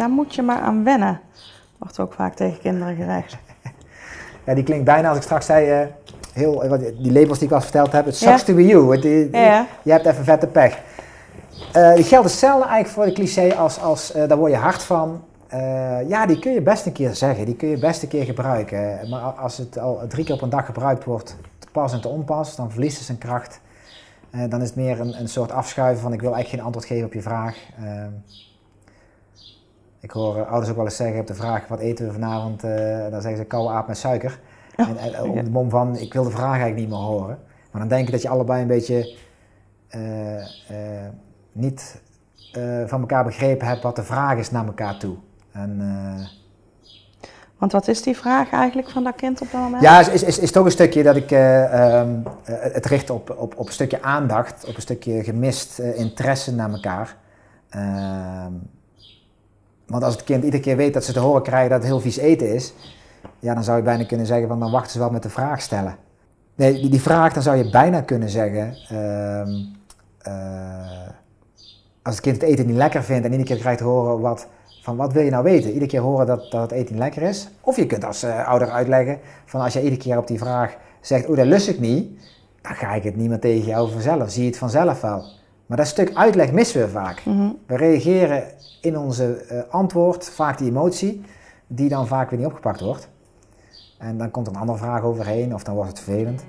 daar moet je maar aan wennen. Wordt ook vaak tegen kinderen gezegd. Ja, die klinkt bijna als ik straks zei, eh, heel, wat- die labels die ik al verteld heb, het Ja. sucks to be you. Het, die- die- Ja. Je hebt even vette pech. Eh die geldt hetzelfde eigenlijk voor de cliché als, als eh, daar word je hard van. Eh, ja, die kun je best een keer zeggen, die kun je best een keer gebruiken. Maar als het al drie keer op een dag gebruikt wordt, te pas en te onpas, dan verliest het zijn kracht. Eh, dan is het meer een, een soort afschuiven van ik wil eigenlijk geen antwoord geven op je vraag. Ik hoor eh, ouders ook wel eens zeggen op de vraag wat eten we vanavond, eh, dan zeggen ze koude aap met suiker. En, en op de mom van ik wil de vraag eigenlijk niet meer horen. Maar dan denk ik dat je allebei een beetje eh, eh, niet eh, van elkaar begrepen hebt wat de vraag is naar elkaar toe. En, eh, Want wat is die vraag eigenlijk van dat kind op dat moment? ja, is, is, is, toch een stukje dat ik eh, ehm, eh, het richt op, op, op een stukje aandacht, op een stukje gemist eh, interesse naar elkaar. Ehm, want als het kind iedere keer weet dat ze te horen krijgen dat het heel vies eten is, ja, dan zou je bijna kunnen zeggen van dan wachten ze wel met de vraag stellen. Nee, die, die vraag, dan zou je bijna kunnen zeggen, ehm, eh, als het kind het eten niet lekker vindt en iedere keer krijgt te horen wat, van wat wil je nou weten? Iedere keer horen dat, dat het eten niet lekker is. Of je kunt als eh, ouder uitleggen van als je iedere keer op die vraag zegt, oh dat lust ik niet, dan ga ik het niet meer tegen jou vanzelf. Zie je het vanzelf wel. Maar dat stuk uitleg missen we vaak. We reageren in onze eh, antwoord vaak die emotie, die dan vaak weer niet opgepakt wordt. En dan komt een andere vraag overheen of dan wordt het vervelend.